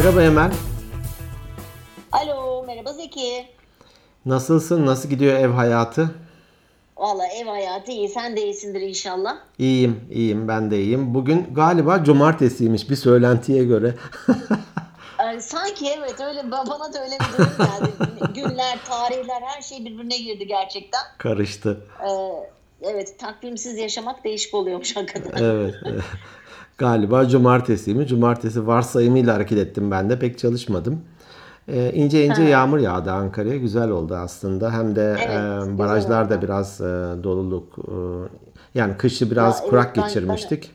Merhaba Emel. Alo, merhaba Zeki. Nasılsın? Nasıl gidiyor ev hayatı? Valla ev hayatı iyi, sen de iyisindir inşallah. İyiyim, iyiyim. Ben de iyiyim. Bugün galiba cumartesiymiş bir söylentiye göre. Ee, sanki evet öyle ba- bana da öyle bir durum geldi. Günler, tarihler her şey birbirine girdi gerçekten. Karıştı. Ee, evet takvimsiz yaşamak değişik oluyormuş hakikaten. Evet. Galiba cumartesiymiş. Cumartesi varsayımıyla hareket ettim ben de. Pek çalışmadım. Ee, ince ince yağmur yağdı Ankara'ya. Güzel oldu aslında. Hem de Evet, e, barajlar da biraz e, doluluk e, yani kışı biraz Ya evet, kurak ben- geçirmiştik.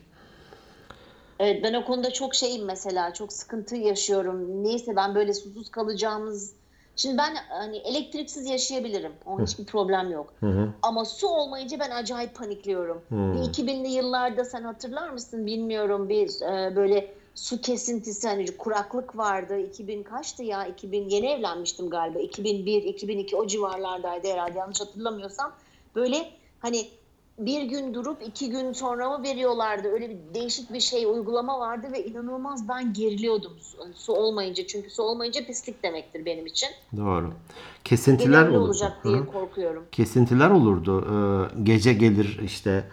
Evet ben o konuda çok şeyim mesela çok sıkıntı yaşıyorum. Neyse ben böyle susuz kalacağımız Şimdi ben hani elektriksiz yaşayabilirim. O hiçbir problem yok. Ama su olmayınca ben acayip panikliyorum. Bir 2000'li yıllarda sen hatırlar mısın bilmiyorum bir e, böyle su kesintisi hani kuraklık vardı. 2000 kaçtı ya? 2000 yeni evlenmiştim galiba. 2001, 2002 o civarlardaydı herhalde yanlış hatırlamıyorsam. Böyle hani bir gün durup iki gün sonra mı veriyorlardı? Öyle bir değişik bir şey uygulama vardı ve inanılmaz ben geriliyordum su, su olmayınca. Çünkü su olmayınca pislik demektir benim için. Doğru. Kesintiler Genelde olur. olacak diye hı. korkuyorum. kesintiler olurdu. Ee, gece gelir işte.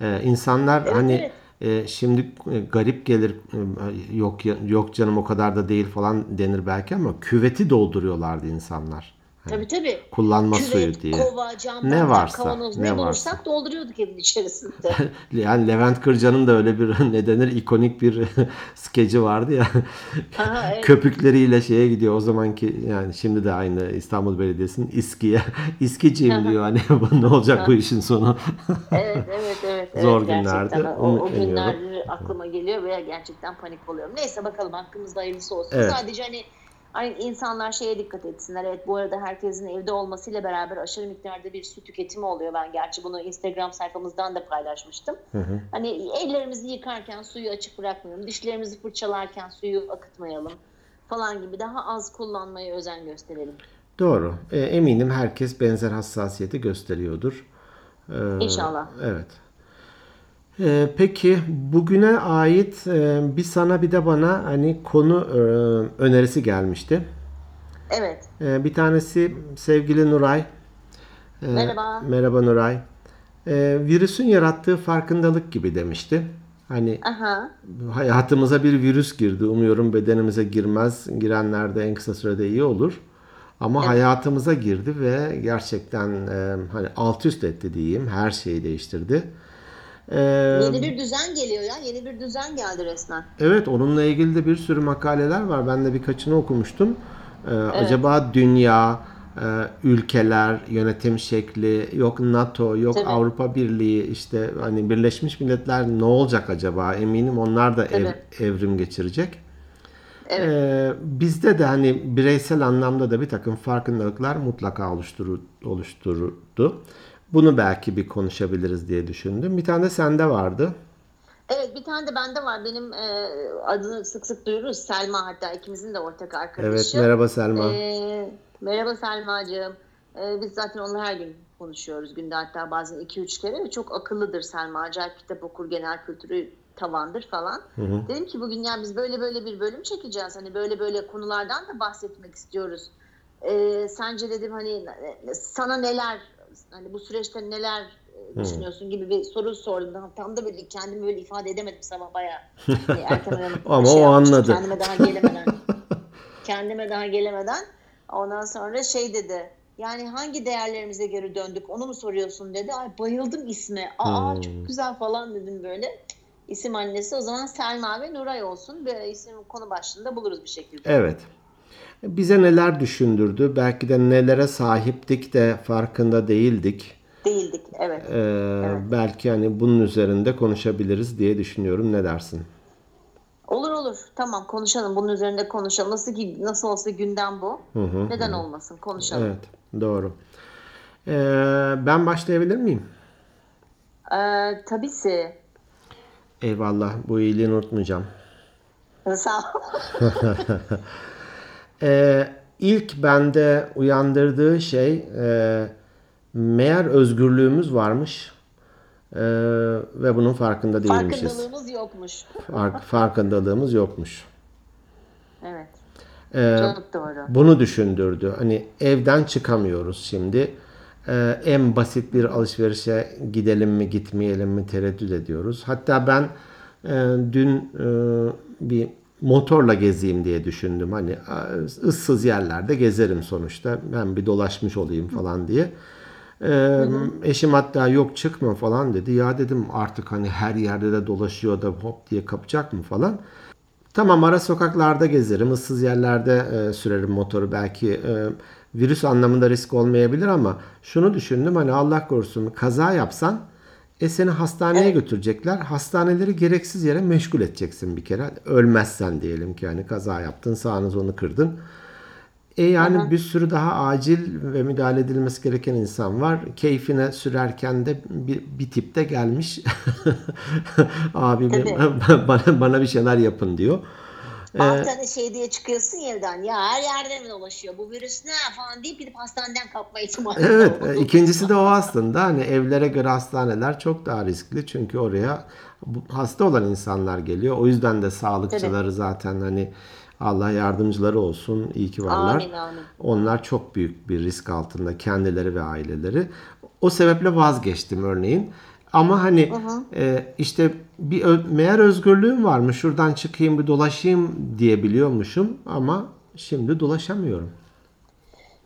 Ee, insanlar hani e, şimdi e, garip gelir e, yok yok canım o kadar da değil falan denir belki ama küveti dolduruyorlardı insanlar. Tabii tabii. Kullanma Küvet, suyu diye. kova, cam, Ne varsa, kavanoz ne ne, varsa. bulursak dolduruyorduk evin içerisinde. Yani Levent Kırca'nın da öyle bir ne denir ikonik bir skeci vardı ya. Aha, evet. Köpükleriyle şeye gidiyor o zamanki yani şimdi de aynı İstanbul Belediyesi'nin İSKİ'ye İSKİ'ciyim diyor hani ne olacak bu işin sonu. evet, evet, evet. evet, Zor gerçekten. günlerdi, O, o günler aklıma geliyor ve gerçekten panik oluyorum. Neyse bakalım hakkımızda hayırlısı olsun. Evet. Sadece hani hani insanlar şeye dikkat etsinler. Evet bu arada herkesin evde olmasıyla beraber aşırı miktarda bir su tüketimi oluyor. Ben gerçi bunu Instagram sayfamızdan da paylaşmıştım. Hani ellerimizi yıkarken suyu açık bırakmayalım. Dişlerimizi fırçalarken suyu akıtmayalım falan gibi daha az kullanmaya özen gösterelim. Doğru. E, eminim herkes benzer hassasiyeti gösteriyordur. Ee, İnşallah. Evet. Ee, peki bugüne ait e, bir sana bir de bana hani konu e, önerisi gelmişti. Evet. Ee, bir tanesi sevgili Nuray. Ee, Merhaba. Merhaba Nuray. Virüsün yarattığı farkındalık gibi demişti. Hani Aha. hayatımıza bir virüs girdi. Umuyorum bedenimize girmez. Girenler de en kısa sürede iyi olur. Ama hayatımıza girdi ve gerçekten e, hani alt üst etti diyeyim. Her şeyi değiştirdi. Ee, Yeni bir düzen geliyor ya. Yeni bir düzen geldi resmen. Evet, onunla ilgili de bir sürü makaleler var. Ben de birkaçını okumuştum. Ee, Acaba dünya, e, ülkeler, yönetim şekli, yok NATO, yok Tabii. Avrupa Birliği, işte hani Birleşmiş Milletler ne olacak acaba? Eminim onlar da ev- evrim geçirecek. Evet. Ee, bizde de hani bireysel anlamda da bir takım farkındalıklar mutlaka oluşturu, oluşturdu. Bunu belki bir konuşabiliriz diye düşündüm. Bir tane de sende vardı. Evet bir tane de bende var. Benim e, adını sık sık duyururuz. Selma hatta ikimizin de ortak Evet, arkadaşı. merhaba Selma. E, merhaba Selma'cığım. E, biz zaten onunla her gün konuşuyoruz. Günde hatta bazen 2-3 kere. ve Çok akıllıdır Selma. Acayip kitap okur, genel kültürü tavandır falan. Dedim ki bugün ya biz böyle böyle bir bölüm çekeceğiz. Hani böyle böyle konulardan da bahsetmek istiyoruz. E, sence dedim hani sana neler hani bu süreçte neler e, düşünüyorsun gibi bir soru sordum. Tam- da böyle kendimi böyle ifade edemedim sabah bayağı. Hani erken uyanıp Ama şey o yapmıştım, anladı. Kendime daha gelemeden. kendime daha gelemeden. Ondan sonra şey dedi. Yani hangi değerlerimize geri döndük onu mu soruyorsun dedi. Ay bayıldım isme. Aa Hmm. çok güzel falan dedim böyle. İsim annesi o zaman Selma ve Nuray olsun. Bir isim konu başlığında buluruz bir şekilde. Evet. Bize neler düşündürdü? Belki de nelere sahiptik de farkında değildik. Değildik evet. Ee, Belki hani bunun üzerinde konuşabiliriz diye düşünüyorum. Ne dersin? Olur olur. Tamam konuşalım. Bunun üzerinde konuşalım. Nasıl ki nasıl olsa gündem bu. Neden olmasın? Konuşalım. Evet, doğru. Ee, ben başlayabilir miyim? Ee, tabisi. Eyvallah, bu iyiliğini unutmayacağım. Sağ ol. Ee, ilk bende uyandırdığı şey e, meğer özgürlüğümüz varmış e, ve bunun farkında değilmişiz. Farkındalığımız yokmuş. Fark, farkındalığımız yokmuş. Evet. Ee, Çok doğru. bunu düşündürdü. Hani evden çıkamıyoruz şimdi. Ee, en basit bir alışverişe gidelim mi gitmeyelim mi tereddüt ediyoruz. Hatta ben e, dün e, bir motorla gezeyim diye düşündüm. Hani ıssız yerlerde gezerim sonuçta. Ben bir dolaşmış olayım falan diye. Ee, eşim hatta yok çıkma falan dedi. Ya dedim artık hani her yerde de dolaşıyor da hop diye kapacak mı falan. Tamam ara sokaklarda gezerim, ıssız yerlerde e, sürerim motoru belki e, virüs anlamında risk olmayabilir ama şunu düşündüm hani Allah korusun kaza yapsan e seni hastaneye götürecekler. Hastaneleri gereksiz yere meşgul edeceksin bir kere. Ölmezsen diyelim ki hani kaza yaptın sağını onu kırdın. E yani bir sürü daha acil ve müdahale edilmesi gereken insan var. Keyfine sürerken de bir, bir tip de gelmiş. Abi Tabii. bana, bana bir şeyler yapın diyor. Bazen şey diye çıkıyorsun ya evden ya her yerde mi dolaşıyor bu virüs ne falan deyip gidip hastaneden kapma ihtimali Evet, e, ikincisi de o aslında hani evlere göre hastaneler çok daha riskli çünkü oraya bu- hasta olan insanlar geliyor. O yüzden de sağlıkçıları zaten hani Allah yardımcıları olsun, iyi ki varlar. Amin, amin. Onlar çok büyük bir risk altında kendileri ve aileleri. O sebeple vazgeçtim örneğin. Ama hani e, işte bir ö- meğer özgürlüğüm varmış. Şuradan çıkayım bir dolaşayım diyebiliyormuşum ama şimdi dolaşamıyorum.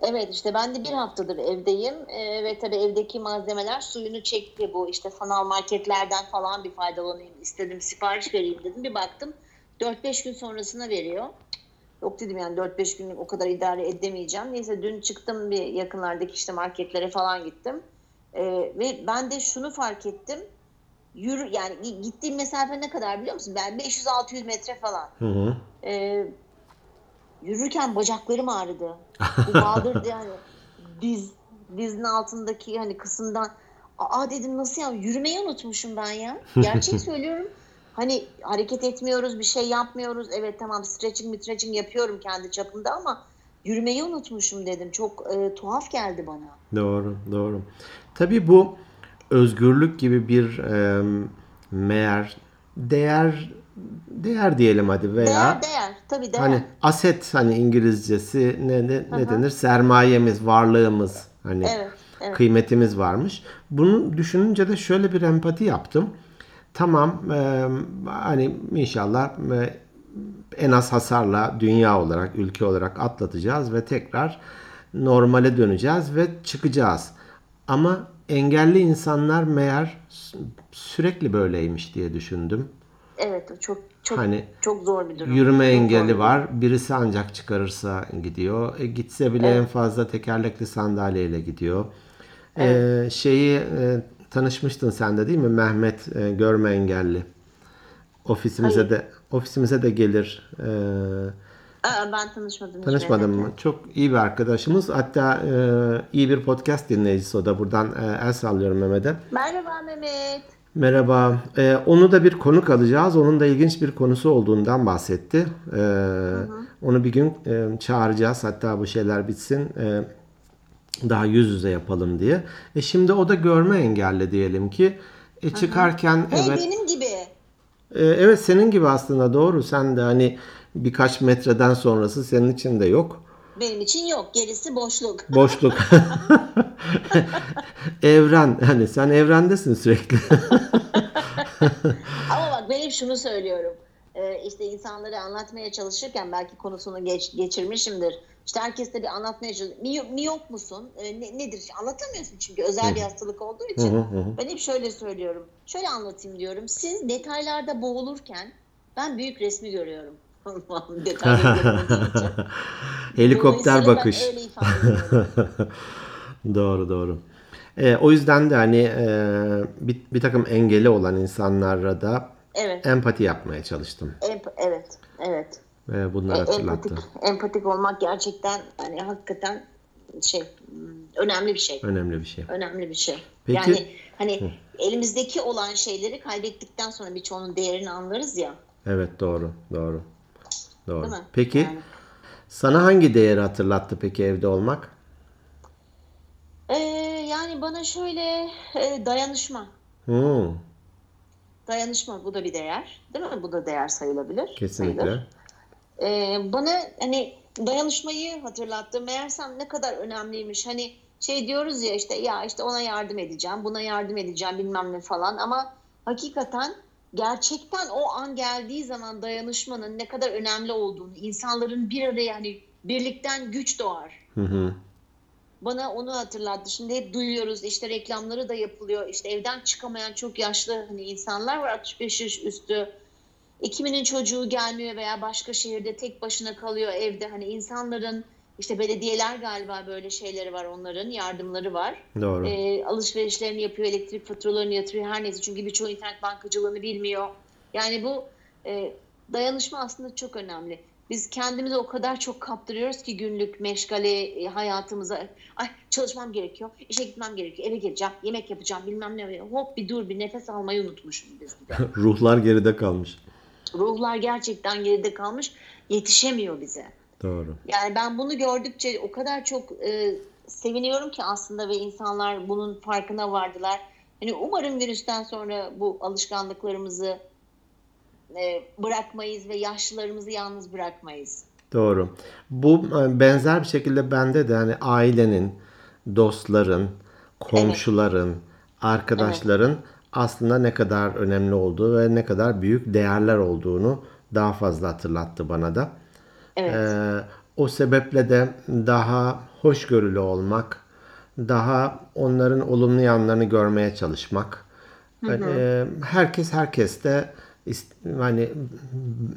Evet işte ben de bir haftadır evdeyim Ee, ve tabii evdeki malzemeler suyunu çekti bu işte sanal marketlerden falan bir faydalanayım istedim sipariş vereyim dedim bir baktım 4-5 gün sonrasına veriyor. Yok dedim yani 4-5 günlük o kadar idare edemeyeceğim. Neyse dün çıktım bir yakınlardaki işte marketlere falan gittim. Ee, ve ben de şunu fark ettim. Yürü yani gittiğim mesafe ne kadar biliyor musun? Ben 500-600 metre falan. Hı hı. Ee, yürürken bacaklarım ağrıdı. Bu baldırdı yani diz dizin altındaki hani kısımdan. Aa dedim nasıl ya yürümeyi unutmuşum ben ya. Gerçek söylüyorum. Hani hareket etmiyoruz, bir şey yapmıyoruz. Evet tamam stretching, stretching yapıyorum kendi çapımda ama yürümeyi unutmuşum dedim. Çok e, tuhaf geldi bana. Doğru, doğru. Tabii bu özgürlük gibi bir e, meğer değer değer diyelim hadi veya Değer değer. Tabii değer. hani aset hani İngilizcesi ne ne, ne denir? Sermayemiz, varlığımız hani Evet, evet. kıymetimiz varmış. Bunu düşününce de şöyle bir empati yaptım. Tamam e, hani inşallah e, en az hasarla dünya olarak, ülke olarak atlatacağız ve tekrar normale döneceğiz ve çıkacağız. Ama engelli insanlar meğer sü- sürekli böyleymiş diye düşündüm. Evet çok çok Hani çok zor bir durum. Yürüme Çok zor engeli durum. var. Birisi ancak çıkarırsa gidiyor. E, gitse bile en fazla tekerlekli sandalyeyle gidiyor. E, şeyi e, tanışmıştın sen de değil mi? Mehmet e, görme engelli. Ofisimize Hayır. de ofisimize de gelir. E, Aa, ben tanışmadım. Mehmet'le. mı? Çok iyi bir arkadaşımız. Hatta e, iyi bir podcast dinleyicisi o da. Buradan e, el sallıyorum Mehmet'e. Merhaba Mehmet. Merhaba. Ee, onu da bir konuk alacağız. Onun da ilginç bir konusu olduğundan bahsetti. Ee, onu bir gün e, çağıracağız. Hatta bu şeyler bitsin. e, daha yüz yüze yapalım diye. E şimdi o da görme engelli diyelim ki. E çıkarken Hey evet. benim gibi. E, evet senin gibi aslında doğru. Sen de hani birkaç metreden sonrası senin için de yok. Benim için yok. Gerisi boşluk. Boşluk. Evren. Hani sen evrendesin sürekli. Ama bak ben hep şunu söylüyorum. Ee, işte insanlara anlatmaya çalışırken belki konusunu geç, geçirmişimdir. İşte herkes de bir anlatmaya çalışıyor. Miyo- miyop musun? Ee, ne- nedir? Anlatamıyorsun çünkü özel bir hastalık olduğu için. Ben hep şöyle söylüyorum. Şöyle anlatayım diyorum. Siz detaylarda boğulurken ben büyük resmi görüyorum. Helikopter bakış. Doğru doğru. Ee, o yüzden de hani e, bir, bir takım engeli olan insanlara da Evet. empati yapmaya çalıştım. Emp- evet. Evet. Ve bunları hatırlattı. Empatik, empatik olmak gerçekten hani hakikaten şey hmm, önemli bir şey. Önemli bir şey. Önemli bir şey. Peki- Yani hani elimizdeki olan şeyleri kaybettikten sonra birçoğunun değerini anlarız ya. Evet doğru doğru. Doğru. Değil mi? Peki Yani. sana hangi değeri hatırlattı peki evde olmak? Ee, yani bana şöyle e, dayanışma. Hmm, Dayanışma bu da bir değer. Değil mi? Bu da değer sayılabilir. kesinlikle. Sayılır. Ee, bana hani dayanışmayı hatırlattı. Meğersem ne kadar önemliymiş. Hani şey diyoruz ya işte ya işte ona yardım edeceğim, buna yardım edeceğim bilmem ne falan ama hakikaten gerçekten o an geldiği zaman dayanışmanın ne kadar önemli olduğunu, insanların bir araya hani birlikten güç doğar. Hı hı. Bana onu hatırlattı. Şimdi hep duyuyoruz işte reklamları da yapılıyor. İşte evden çıkamayan çok yaşlı hani insanlar var 65 yaş üstü. E, kiminin çocuğu gelmiyor veya başka şehirde tek başına kalıyor evde. Hani insanların işte belediyeler galiba böyle şeyleri var onların yardımları var. Doğru. E, alışverişlerini yapıyor, elektrik faturalarını yatırıyor her neyse. Çünkü birçoğu internet bankacılığını bilmiyor. Yani bu e, dayanışma aslında çok önemli. Biz kendimizi o kadar çok kaptırıyoruz ki günlük meşgale e, hayatımıza. Ay çalışmam gerekiyor, işe gitmem gerekiyor, eve geleceğim, yemek yapacağım bilmem ne. Hop bir dur bir nefes almayı unutmuşuz biz bir de. Ruhlar geride kalmış. Ruhlar gerçekten geride kalmış, yetişemiyor bize. Doğru. Yani ben bunu gördükçe o kadar çok e, seviniyorum ki aslında ve insanlar bunun farkına vardılar. Hani umarım virüsten sonra bu alışkanlıklarımızı e, bırakmayız ve yaşlılarımızı yalnız bırakmayız. Doğru. Bu e, benzer bir şekilde bende de hani ailenin, dostların, komşuların, arkadaşların aslında ne kadar önemli olduğu ve ne kadar büyük değerler olduğunu daha fazla hatırlattı bana da. Evet. Ee, o sebeple de daha hoşgörülü olmak, daha onların olumlu yanlarını görmeye çalışmak. Ee, herkes herkeste ist- hani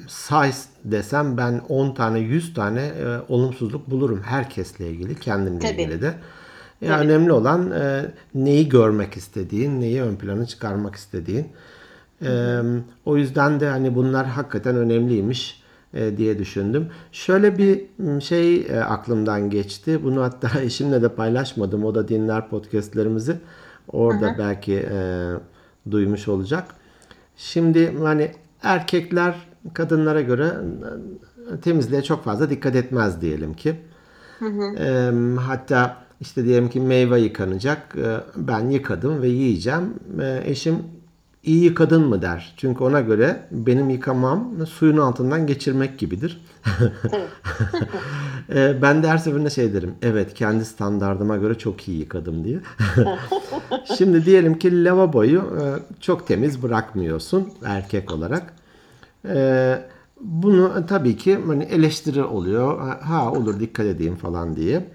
say desem ben 10 tane 100 tane e, olumsuzluk bulurum herkesle ilgili kendimle Tabii. ilgili de. Ya Tabii. önemli olan e, neyi görmek istediğin, neyi ön plana çıkarmak istediğin. E, o yüzden de hani bunlar hakikaten önemliymiş e, diye düşündüm. Şöyle bir şey e, aklımdan geçti. Bunu hatta eşimle de paylaşmadım. O da dinler podcastlerimizi. Orada belki e, duymuş olacak. Şimdi hani erkekler kadınlara göre e, temizliğe çok fazla dikkat etmez diyelim ki. E, hatta işte diyelim ki meyve yıkanacak. E, ben yıkadım ve yiyeceğim. E, eşim iyi yıkadın mı der. Çünkü ona göre benim yıkamam suyun altından geçirmek gibidir. E, ben de her seferinde şey derim. Evet kendi standardıma göre çok iyi yıkadım diye. Şimdi diyelim ki lavaboyu e, çok temiz bırakmıyorsun erkek olarak. E, bunu tabii ki hani eleştiri oluyor. Ha, olur dikkat edeyim falan diye.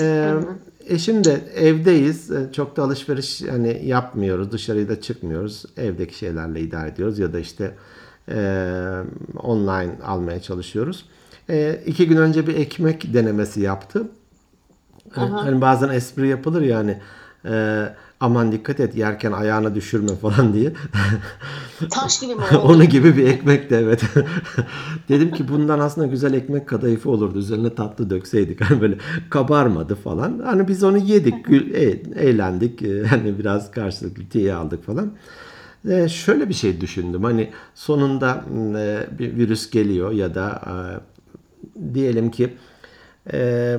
E, eşim de evdeyiz. E, Çok da alışveriş hani yapmıyoruz. Dışarıya da çıkmıyoruz. Evdeki şeylerle idare ediyoruz ya da işte e, online almaya çalışıyoruz. E, iki gün önce bir ekmek denemesi yaptı. Hani bazen espri yapılır yani aman dikkat et yerken ayağını düşürme falan diye. Taş gibi mi oldu? Onu gibi bir ekmek de evet. Dedim ki bundan aslında güzel ekmek kadayıfı olurdu. Üzerine tatlı dökseydik. Hani böyle kabarmadı falan. Hani biz onu yedik, gül, e- eğlendik. E, Hani biraz karşılıklı tiye aldık falan. E, şöyle bir şey düşündüm. Hani sonunda e, bir virüs geliyor ya da e, diyelim ki e,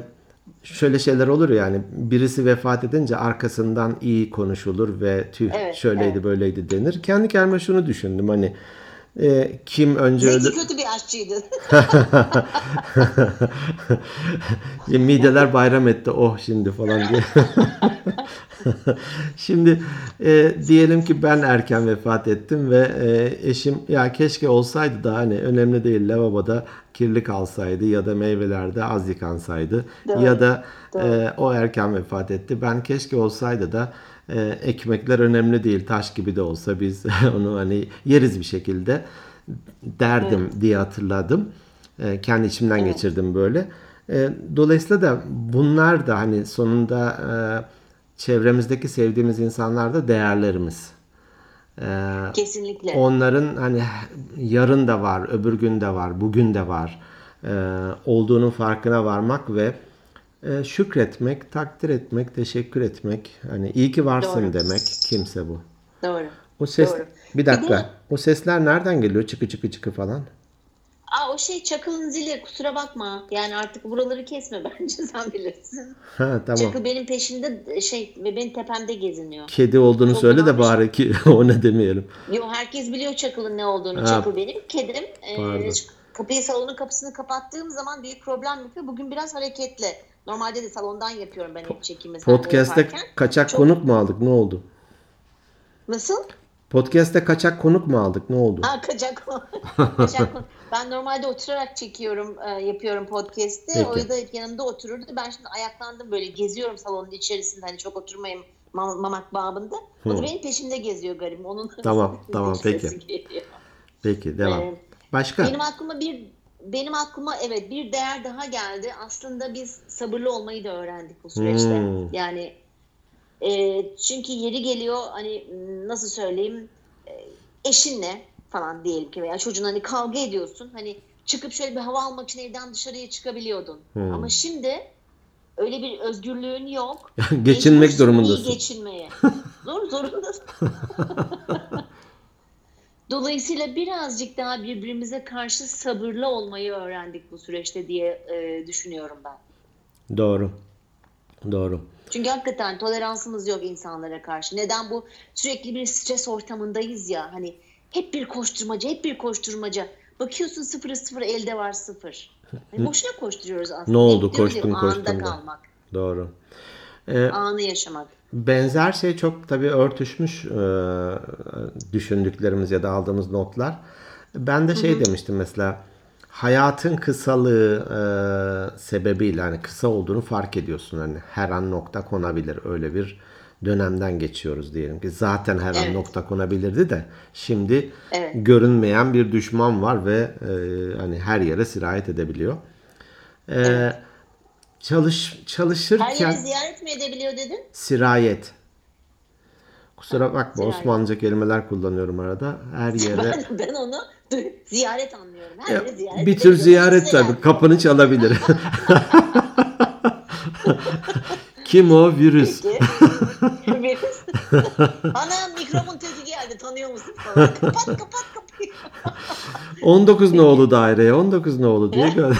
şöyle şeyler olur ya yani birisi vefat edince arkasından iyi konuşulur ve tüh Evet, şöyleydi evet. böyleydi denir. Kendi kendime şunu düşündüm hani e, kim önce Zeki ölür kötü bir aşçıydı. Mideler bayram etti oh şimdi falan diye. şimdi e, diyelim ki ben erken vefat ettim ve e, eşim ya keşke olsaydı da hani önemli değil lavaboda kirli kalsaydı ya da meyvelerde az yıkansaydı Doğru, ya da e, o erken vefat etti. Ben keşke olsaydı da e, ekmekler önemli değil taş gibi de olsa biz onu hani yeriz bir şekilde derdim diye hatırladım. E, kendi içimden geçirdim böyle. E, dolayısıyla da bunlar da hani sonunda e, çevremizdeki sevdiğimiz insanlar da değerlerimiz. E, Kesinlikle. onların hani yarın da var, öbür gün de var, bugün de var e, olduğunun farkına varmak ve e, şükretmek, takdir etmek, teşekkür etmek. Hani iyi ki varsın Doğru. demek kimse bu. Doğru. O ses Doğru. bir dakika. Bir de- O sesler nereden geliyor? Çıkı çıkı çıkı falan. Aa, o şey çakılın zili kusura bakma. Yani artık buraları kesme bence sen bilirsin. Ha tamam. Çakıl benim peşimde şey ve benim tepemde geziniyor. Kedi olduğunu Çok söyle de bari ki o ne demeyelim. Yo herkes biliyor çakılın ne olduğunu. Ha. Çakıl benim kedim. Ee, Pardon. Kapıyı salonun kapısını kapattığım zaman büyük problem yapıyor. Bugün biraz hareketli. Normalde de salondan yapıyorum ben hep çekimi. Podcast'te kaçak Çok- konuk mu aldık? Ne oldu? Nasıl? Podcast'te kaçak konuk mu aldık? Ne oldu? Ha kaçak kaçak Ben normalde oturarak çekiyorum, e, yapıyorum podcast'i. O da yanımda otururdu. Ben şimdi ayaklandım böyle geziyorum salonun içerisinde. Hani çok oturmayayım mam- mamak babında. O da benim peşimde geziyor garibim. Onun Tamam, tamam, peki. geliyor. Peki devam. Evet. Başka? Benim aklıma bir benim aklıma evet bir değer daha geldi. Aslında biz sabırlı olmayı da öğrendik bu süreçte. Hmm. Yani e, çünkü yeri geliyor hani nasıl söyleyeyim e, eşinle falan diyelim ki veya çocuğun hani kavga ediyorsun. Hani çıkıp şöyle bir hava almak için evden dışarıya çıkabiliyordun. Hmm. Ama şimdi öyle bir özgürlüğün yok. Geçinmek durumundasın. iyi geçinmeye. Zor zorundasın. Dolayısıyla birazcık daha birbirimize karşı sabırlı olmayı öğrendik bu süreçte diye e, düşünüyorum ben. Doğru. Doğru. Çünkü hakikaten toleransımız yok insanlara karşı. Neden bu sürekli bir stres ortamındayız ya hani hep bir koşturmaca, hep bir koşturmaca. Bakıyorsun sıfır sıfır elde var sıfır. Hani boşuna koşturuyoruz aslında. Ne oldu? Koştun, koştun Anda da. kalmak, Doğru. Ee, anı yaşamak. Benzer şey çok tabii örtüşmüş e, düşündüklerimiz ya da aldığımız notlar. Ben de şey demiştim mesela hayatın kısalığı e, sebebiyle hani kısa olduğunu fark ediyorsun hani her an nokta konabilir öyle bir dönemden geçiyoruz diyelim ki zaten her an Evet. nokta konabilirdi de şimdi Evet. görünmeyen bir düşman var ve e, hani her yere sirayet edebiliyor. E, Çalış Her çalışırken yeri ziyaret mi edebiliyor dedin? sirayet. Kusura bakma sirayet. Osmanlıca kelimeler kullanıyorum arada. Her yere Ben, ben onu ziyaret anlıyorum. Her yeri ziyaret bir tür ziyaret tabii. Kapını çalabilir. Kim o? Virüs. Peki. Virüs. Ana mikrobun teki geldi tanıyor musun falan. Kapat kapat kapıyı. 19 nolu daireye 19 nolu diye gö-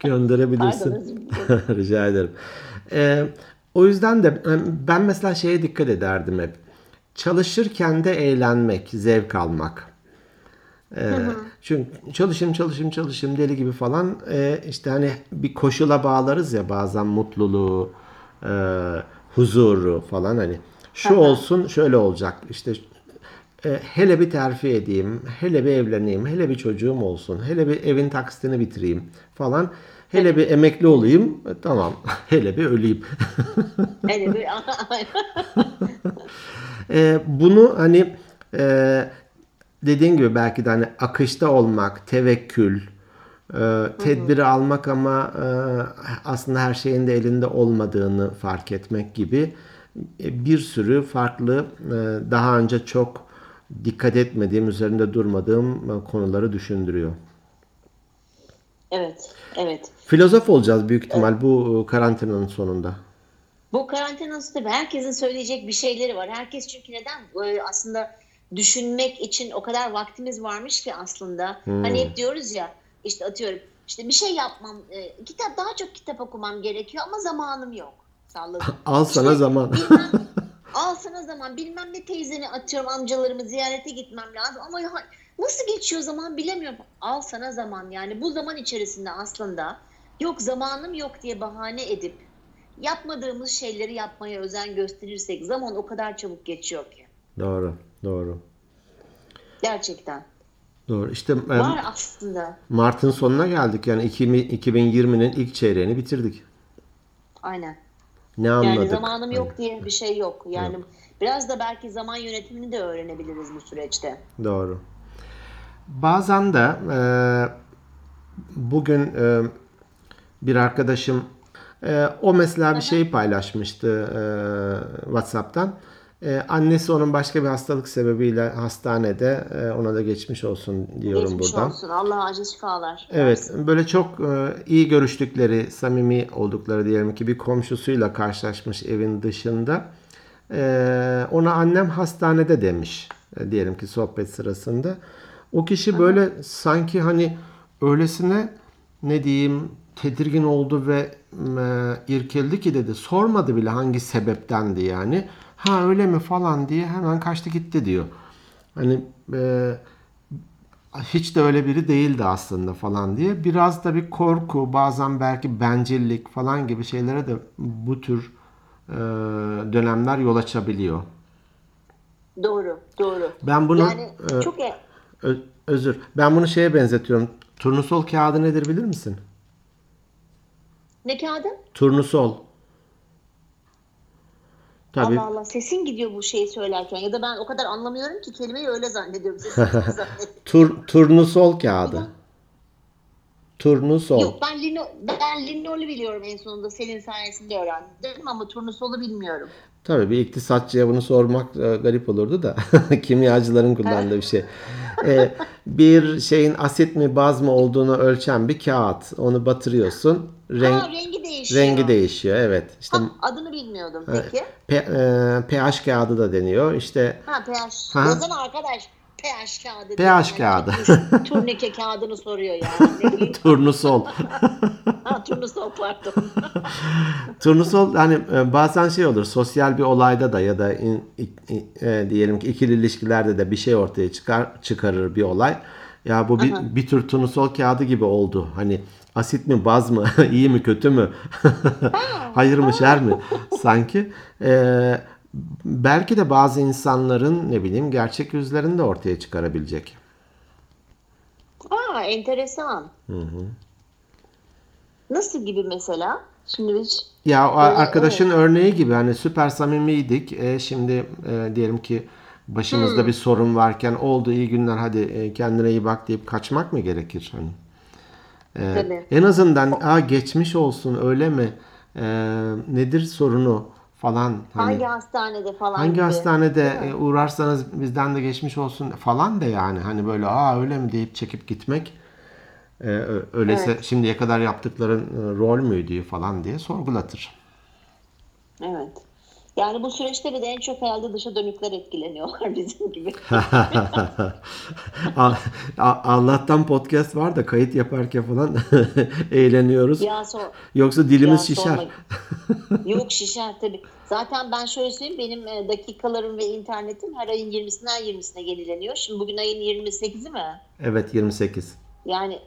gönderebilirsin. Rica ederim. Ee, o yüzden de e, ben mesela şeye dikkat ederdim hep. Çalışırken de eğlenmek, zevk almak. Ee, çünkü çalışayım çalışayım çalışayım deli gibi falan Ee, işte hani bir koşula bağlarız ya bazen mutluluğu, e, huzuru falan hani şu olsun şöyle olacak işte e, hele bir terfi edeyim, hele bir evleneyim, hele bir çocuğum olsun, hele bir evin taksitini bitireyim falan. Hele bir emekli olayım, e, tamam. Hele bir öleyim. E, bunu hani e, dediğin gibi belki de hani akışta olmak, tevekkül, e, tedbiri almak ama e, aslında her şeyin de elinde olmadığını fark etmek gibi e, bir sürü farklı e, daha önce çok dikkat etmediğim, üzerinde durmadığım e, konuları düşündürüyor. Evet, evet. Filozof olacağız büyük ihtimal bu e, karantinanın sonunda. Bu karantinası tabii herkesin söyleyecek bir şeyleri var. Herkes çünkü neden? Ee, aslında düşünmek için o kadar vaktimiz varmış ki aslında. Hani hep diyoruz ya işte atıyorum işte bir şey yapmam, e, kitap daha çok kitap okumam gerekiyor ama zamanım yok. Salladım. Al sana İşte zaman. bilmem, al sana zaman bilmem ne teyzeni atıyorum amcalarımı ziyarete gitmem lazım ama ya, nasıl geçiyor zaman bilemiyorum. Al sana zaman yani bu zaman içerisinde aslında yok zamanım yok diye bahane edip yapmadığımız şeyleri yapmaya özen gösterirsek zaman o kadar çabuk geçiyor ki. Doğru, doğru. Gerçekten. Doğru. İşte e, Var aslında. Mart'ın sonuna geldik. Yani 2020'nin ilk çeyreğini bitirdik. Aynen. Ne anladık? Yani zamanım yok diye bir şey yok. Yani biraz da belki zaman yönetimini de öğrenebiliriz bu süreçte. Doğru. Bazen de e, bugün e, bir arkadaşım e, o mesela bir şey paylaşmıştı e, WhatsApp'tan. E, annesi onun başka bir hastalık sebebiyle hastanede e, ona da geçmiş olsun diyorum Geçmiş buradan. olsun. Allah acil şifalar. Evet, böyle çok e, iyi görüştükleri, samimi oldukları diyelim ki bir komşusuyla karşılaşmış evin dışında. E, ona annem hastanede demiş e, diyelim ki sohbet sırasında. O kişi böyle sanki hani öylesine ne diyeyim tedirgin oldu ve e, irkildi ki dedi. Sormadı bile hangi sebeptendi yani. Ha öyle mi falan diye hemen kaçtı gitti diyor. Hani e, hiç de öyle biri değildi aslında falan diye. Biraz da bir korku, bazen belki bencillik falan gibi şeylere de bu tür e, dönemler yol açabiliyor. Doğru, doğru. Ben bunu Yani e, çok e- ö- özür. Ben bunu şeye benzetiyorum. Turnusol kağıdı nedir bilir misin? ne kağıdı? Turnusol. Tabii. Allah Allah sesin gidiyor bu şeyi söylerken ya da ben o kadar anlamıyorum ki kelimeyi öyle zannediyorum. Tur, turnusol kağıdı. Turnusol. Yok ben lino, ben linolü biliyorum en sonunda senin sayesinde öğrendim ama turnusolu bilmiyorum. Tabii bir iktisatçıya bunu sormak e, garip olurdu da kimyacıların kullandığı bir şey. E, bir şeyin asit mi baz mı olduğunu ölçen bir kağıt. Onu batırıyorsun. Renk Ha rengi değişiyor. rengi değişiyor. Evet. İşte Ha, adını bilmiyordum peki. P- e, pH kağıdı da deniyor. İşte Ha pH. Ha. Yazan arkadaş pH kağıdı. pH diyor. kağıdı. Yani Turnike kağıdını soruyor ya. Bileyim. turnusol. Ha turnusol pardon. Turnusol hani e, bazen şey olur sosyal bir olayda da ya da in- i- i- e, diyelim ki ikili ilişkilerde de bir şey ortaya çıkar çıkarır bir olay. Ya bu bir, bir tür turnusol kağıdı gibi oldu. Hani asit mi baz mı iyi mi kötü mü hayır mı şer mi sanki. E, belki de bazı insanların ne bileyim gerçek yüzlerini de ortaya çıkarabilecek. Aa enteresan. Nasıl gibi mesela? Şimdi hiç Ya Evet, arkadaşın örneği gibi hani süper samimiydik. E, şimdi e, diyelim ki başımızda bir sorun varken oldu iyi günler hadi e, kendine iyi bak deyip kaçmak mı gerekir hani? E, Tabii. en azından Aa, geçmiş olsun öyle mi? E, nedir sorunu falan hani hangi hastanede falan hangi gibi. hastanede e, uğrarsanız bizden de geçmiş olsun falan de yani hani böyle aa öyle mi deyip çekip gitmek e, öyleyse şimdiye kadar yaptıkların e, rol müydü falan diye sorgulatır. Evet. Yani bu süreçte bir de en çok herhalde dışa dönükler etkileniyorlar bizim gibi. Allah'tan podcast var da kayıt yaparken falan eğleniyoruz. ya sor, Yoksa dilimiz ya şişer. Yok şişer tabii. Zaten ben şöyle söyleyeyim benim e, dakikalarım ve internetim her ayın 20'sinden 20'sine yenileniyor. Şimdi bugün ayın 28'i mi? Evet 28. Yani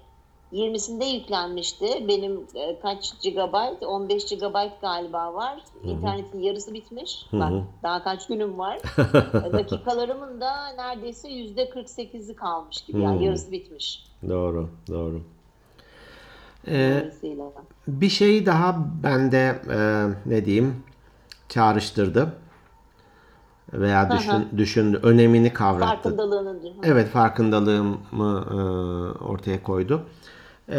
20'sinde yüklenmişti. Benim e, kaç gigabayt? 15 gigabayt galiba var. İnternetin yarısı bitmiş. Bak daha kaç günüm var. E, Dakikalarımın da neredeyse %48'i kalmış gibi. Yani yarısı bitmiş. Doğru, doğru. Ee, bir şey daha bende e, ne diyeyim çağrıştırdı veya düşün, düşündü, önemini kavrattı. Farkındalığını Evet farkındalığımı e, ortaya koydu. E,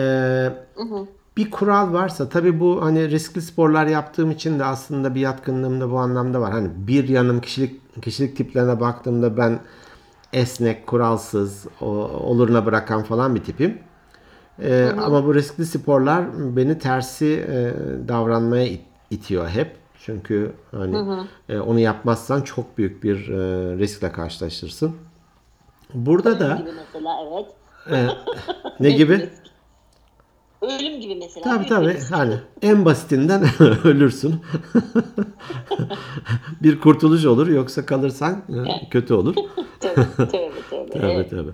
bir kural varsa tabii bu hani riskli sporlar yaptığım için de aslında bir yatkınlığım da bu anlamda var. Hani bir yanım kişilik kişilik tiplerine baktığımda ben esnek, kuralsız, o- oluruna bırakan falan bir tipim. E, ama bu riskli sporlar beni tersi e, davranmaya it- itiyor hep. Çünkü hani e, onu yapmazsan çok büyük bir e, riskle karşılaşırsın. Burada da gibi mesela evet. e, ne gibi? Ölüm gibi mesela. Tabii tabii. Hani en basitinden ölürsün. bir kurtuluş olur yoksa kalırsan e, kötü olur. Tabii tabii tabii. Tabii tabii.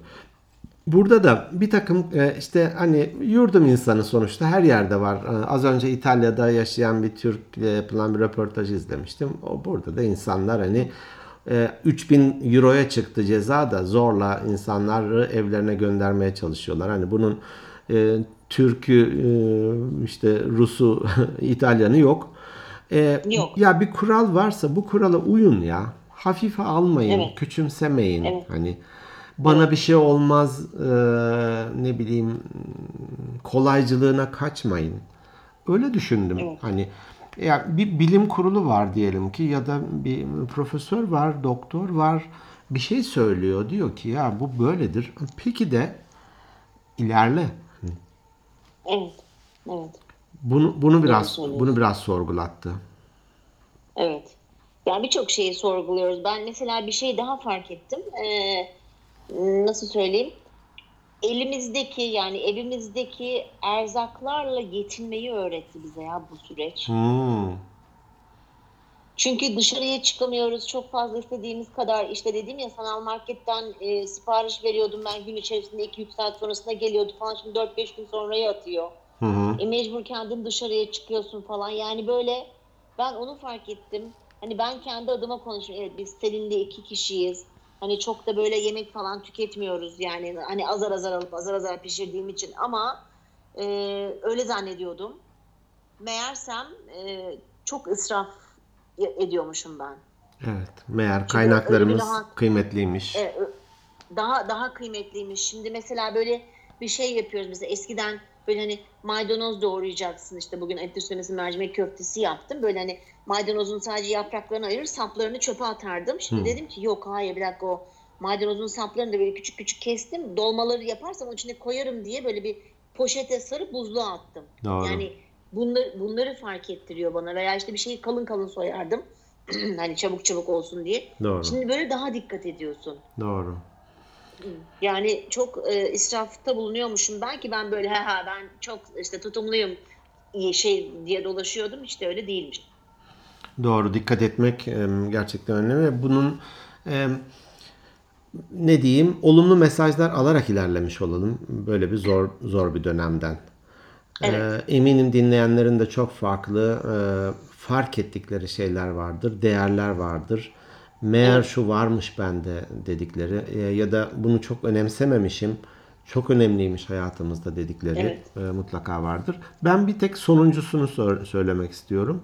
Burada da bir takım e, işte hani yurdum insanı sonuçta her yerde var. E, Az önce İtalya'da yaşayan bir Türk yapılan bir röportaj izlemiştim. O burada da insanlar hani e, 3000 euroya çıktı ceza da zorla insanları evlerine göndermeye çalışıyorlar. Hani bunun Türk'ü e, işte Rus'u İtalyan'ı yok. E, Yok. Ya bir kural varsa bu kurala uyun ya. Hafife almayın, Evet. küçümsemeyin. Evet. Hani bana bir şey olmaz e, ne bileyim kolaycılığına kaçmayın. Öyle düşündüm. Hani ya bir bilim kurulu var diyelim ki ya da bir profesör var, doktor var bir şey söylüyor. Diyor ki ya bu böyledir. Peki de ilerle. Evet. Evet. Bunu bunu biraz bunu biraz sorgulattı. Evet. Yani birçok şeyi sorguluyoruz. Ben mesela bir şey daha fark ettim. Ee, nasıl söyleyeyim? Elimizdeki yani evimizdeki erzaklarla yetinmeyi öğretti bize ya bu süreç. Hmm. Çünkü dışarıya çıkamıyoruz. Çok fazla istediğimiz kadar işte dediğim ya sanal marketten e, sipariş veriyordum ben gün içerisinde 2-3 saat sonrasında geliyordu falan. Şimdi 4-5 gün sonraya atıyor. Hı hı. E, mecbur kendin dışarıya çıkıyorsun falan. Yani böyle ben onu fark ettim. Hani ben kendi adıma konuşuyorum. Evet biz Selin'le iki kişiyiz. Hani çok da böyle yemek falan tüketmiyoruz. Yani hani azar azar alıp azar azar pişirdiğim için ama e, öyle zannediyordum. Meğersem e, çok israf ediyormuşum ben. Evet. Meğer kaynaklarımız daha- kıymetliymiş. E, daha daha kıymetliymiş. Şimdi mesela böyle bir şey yapıyoruz. Mesela eskiden böyle hani maydanoz doğrayacaksın. İşte bugün et üstlemesi mercimek köftesi yaptım. Böyle hani maydanozun sadece yapraklarını ayırır, saplarını çöpe atardım. Şimdi Hı. dedim ki yok hayır bir dakika o maydanozun saplarını da böyle küçük küçük kestim. Dolmaları yaparsam onun içine koyarım diye böyle bir poşete sarıp buzluğa attım. Doğru. Yani bunları, bunları fark ettiriyor bana. Veya işte bir şeyi kalın kalın soyardım. hani çabuk çabuk olsun diye. Doğru. Şimdi böyle daha dikkat ediyorsun. Doğru. Yani çok e, israfta bulunuyormuşum. Belki ben böyle ha ha ben çok işte tutumluyum şey diye dolaşıyordum. İşte öyle değilmiş. Doğru. Dikkat etmek e, gerçekten önemli ve bunun e, ne diyeyim olumlu mesajlar alarak ilerlemiş olalım böyle bir zor zor bir dönemden. Evet. E, eminim dinleyenlerin de çok farklı e, fark ettikleri şeyler vardır, değerler vardır. Meğer şu varmış bende dedikleri e, ya da bunu çok önemsememişim. Çok önemliymiş hayatımızda dedikleri Evet. e, mutlaka vardır. Ben bir tek sonuncusunu söylemek istiyorum.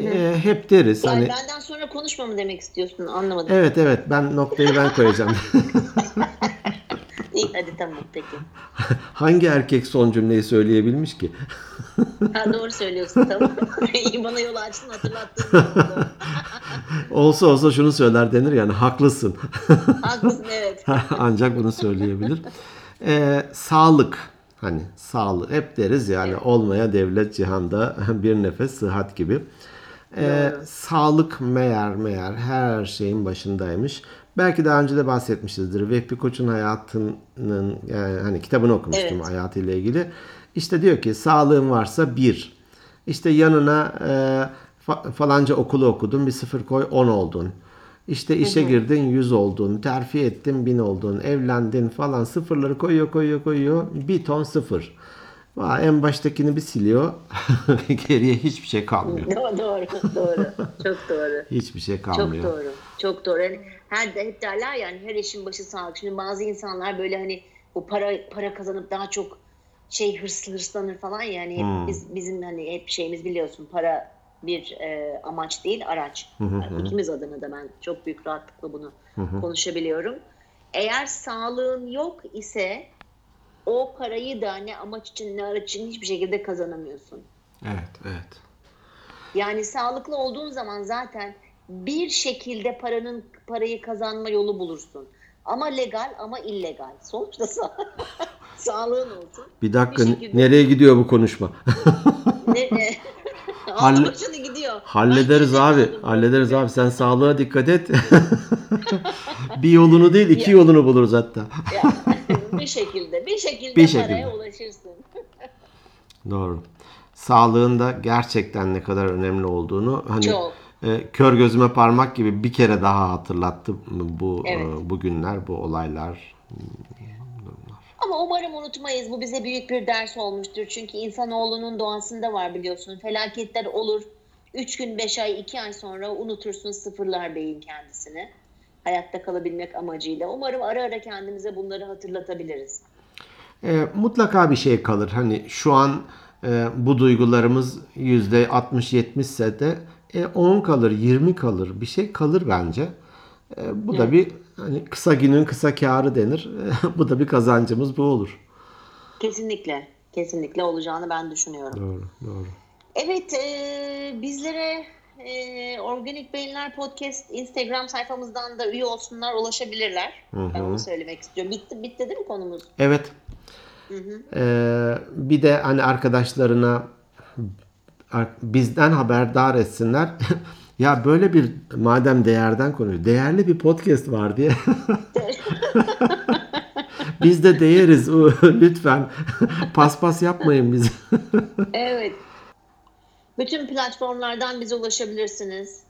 E, hep deriz Yani hani benden sonra konuşma mı demek istiyorsun anlamadım. Evet evet ben noktayı ben koyacağım. İyi hadi tamam peki. Hangi erkek son cümleyi söyleyebilmiş ki? Ha, doğru söylüyorsun tamam. İyi bana yol açtın hatırlattın. Olsa olsa şunu söyler denir yani haklısın. Haklısın evet. Ancak bunu söyleyebilir. Ee, sağlık hani sağlık hep deriz yani olmaya devlet cihanda bir nefes sıhhat gibi. Ee, sağlık meğer meğer her şeyin başındaymış. Belki daha önce de bahsetmişizdir. Vehbi Koç'un hayatının yani hani kitabını okumuştum Evet. hayatıyla ilgili. İşte diyor ki sağlığın varsa bir. İşte yanına e, fa- falanca okulu okudun bir sıfır koy 10 oldun. İşte işe girdin 100 oldun, terfi ettin 1000 oldun, evlendin falan sıfırları koyuyor koyuyor koyuyor bir ton sıfır. Vay, en baştakini bir siliyor geriye hiçbir şey kalmıyor. doğru, doğru, doğru. Çok doğru. Hiçbir şey Çok kalmıyor. doğru. Çok doğru. Yani her hep derler yani her işin başı sağlık. Şimdi bazı insanlar böyle hani bu para para kazanıp daha çok şey hırslı hırslanır falan yani hep Hmm. biz bizim hani hep şeyimiz biliyorsun para bir e, amaç değil araç. Yani ikimiz adına da ben çok büyük rahatlıkla bunu konuşabiliyorum. Eğer sağlığın yok ise o parayı da ne amaç için ne araç için hiçbir şekilde kazanamıyorsun. Evet, evet. Yani sağlıklı olduğun zaman zaten bir şekilde paranın parayı kazanma yolu bulursun. Ama legal ama illegal. Sonuçta sa- sağlığın olsun. Bir dakika Bir şekilde- nereye gidiyor bu konuşma? Ne, ne? Halle- gidiyor. hallederiz abi. gerizekalı Hallederiz abi. Sen sağlığa dikkat et. bir yolunu değil iki yolunu buluruz hatta. Ya, bir şekilde, bir şekilde Bir şekilde. paraya ulaşırsın. Doğru. Sağlığın da gerçekten ne kadar önemli olduğunu hani Çok. e, kör gözüme parmak gibi bir kere daha hatırlattı bu Evet. e, bu günler, bu olaylar. Ama umarım unutmayız. Bu bize büyük bir ders olmuştur. Çünkü insanoğlunun doğasında var biliyorsun. Felaketler olur. 3 gün, 5 ay, 2 ay sonra unutursun sıfırlar beyin kendisini. Hayatta kalabilmek amacıyla. Umarım ara ara kendimize bunları hatırlatabiliriz. E, mutlaka bir şey kalır. Hani şu an e, bu duygularımız yüzde 60-70 ise de e, 10 kalır, 20 kalır. Bir şey kalır bence. E, bu da bir hani kısa günün kısa karı denir. E, bu da bir kazancımız bu olur. Kesinlikle. Kesinlikle olacağını ben düşünüyorum. Doğru, doğru. Evet, e, bizlere e, Organik Beyinler Podcast Instagram sayfamızdan da üye olsunlar, ulaşabilirler. Ben onu söylemek istiyorum. Bitti, bitti değil mi konumuz? Evet. Ee, bir de hani arkadaşlarına ar- bizden haberdar etsinler. ya böyle bir madem değerden konuşuyor. Değerli bir podcast var diye. Biz de değeriz. Lütfen paspas yapmayın bizi. Evet. Bütün platformlardan bize ulaşabilirsiniz.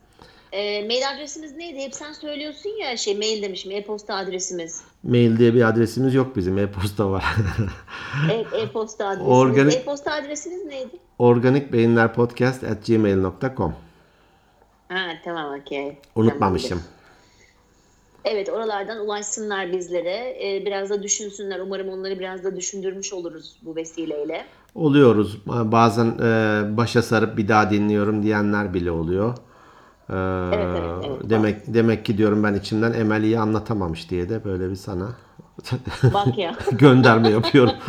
E, mail adresimiz neydi? Hep sen söylüyorsun ya şey mail demişim e-posta adresimiz. Mail diye bir adresimiz yok bizim. E-posta var. E- E-posta adresimiz. Organik- E-posta adresiniz neydi? organikbeyinlerpodcast.gmail.com Ha tamam okey. Unutmamışım. Tamamdır. Evet oralardan ulaşsınlar bizlere. Ee, biraz da düşünsünler. Umarım onları biraz da düşündürmüş oluruz bu vesileyle. Oluyoruz. Bazen e, başa sarıp bir daha dinliyorum diyenler bile oluyor. Ee, Evet, evet, evet. demek demek ki diyorum ben içimden Emel iyi anlatamamış diye de böyle bir sana Bak ya. gönderme yapıyorum.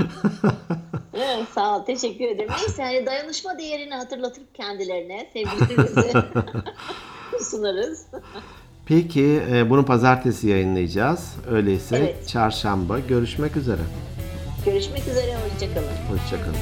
Evet, sağ ol. Teşekkür ederim. Neyse hani dayanışma değerini hatırlatıp kendilerine sevgilerimizi sunarız. Peki e, bunu pazartesi yayınlayacağız. Öyleyse Evet. çarşamba görüşmek üzere. Görüşmek üzere. Hoşçakalın. Hoşçakalın.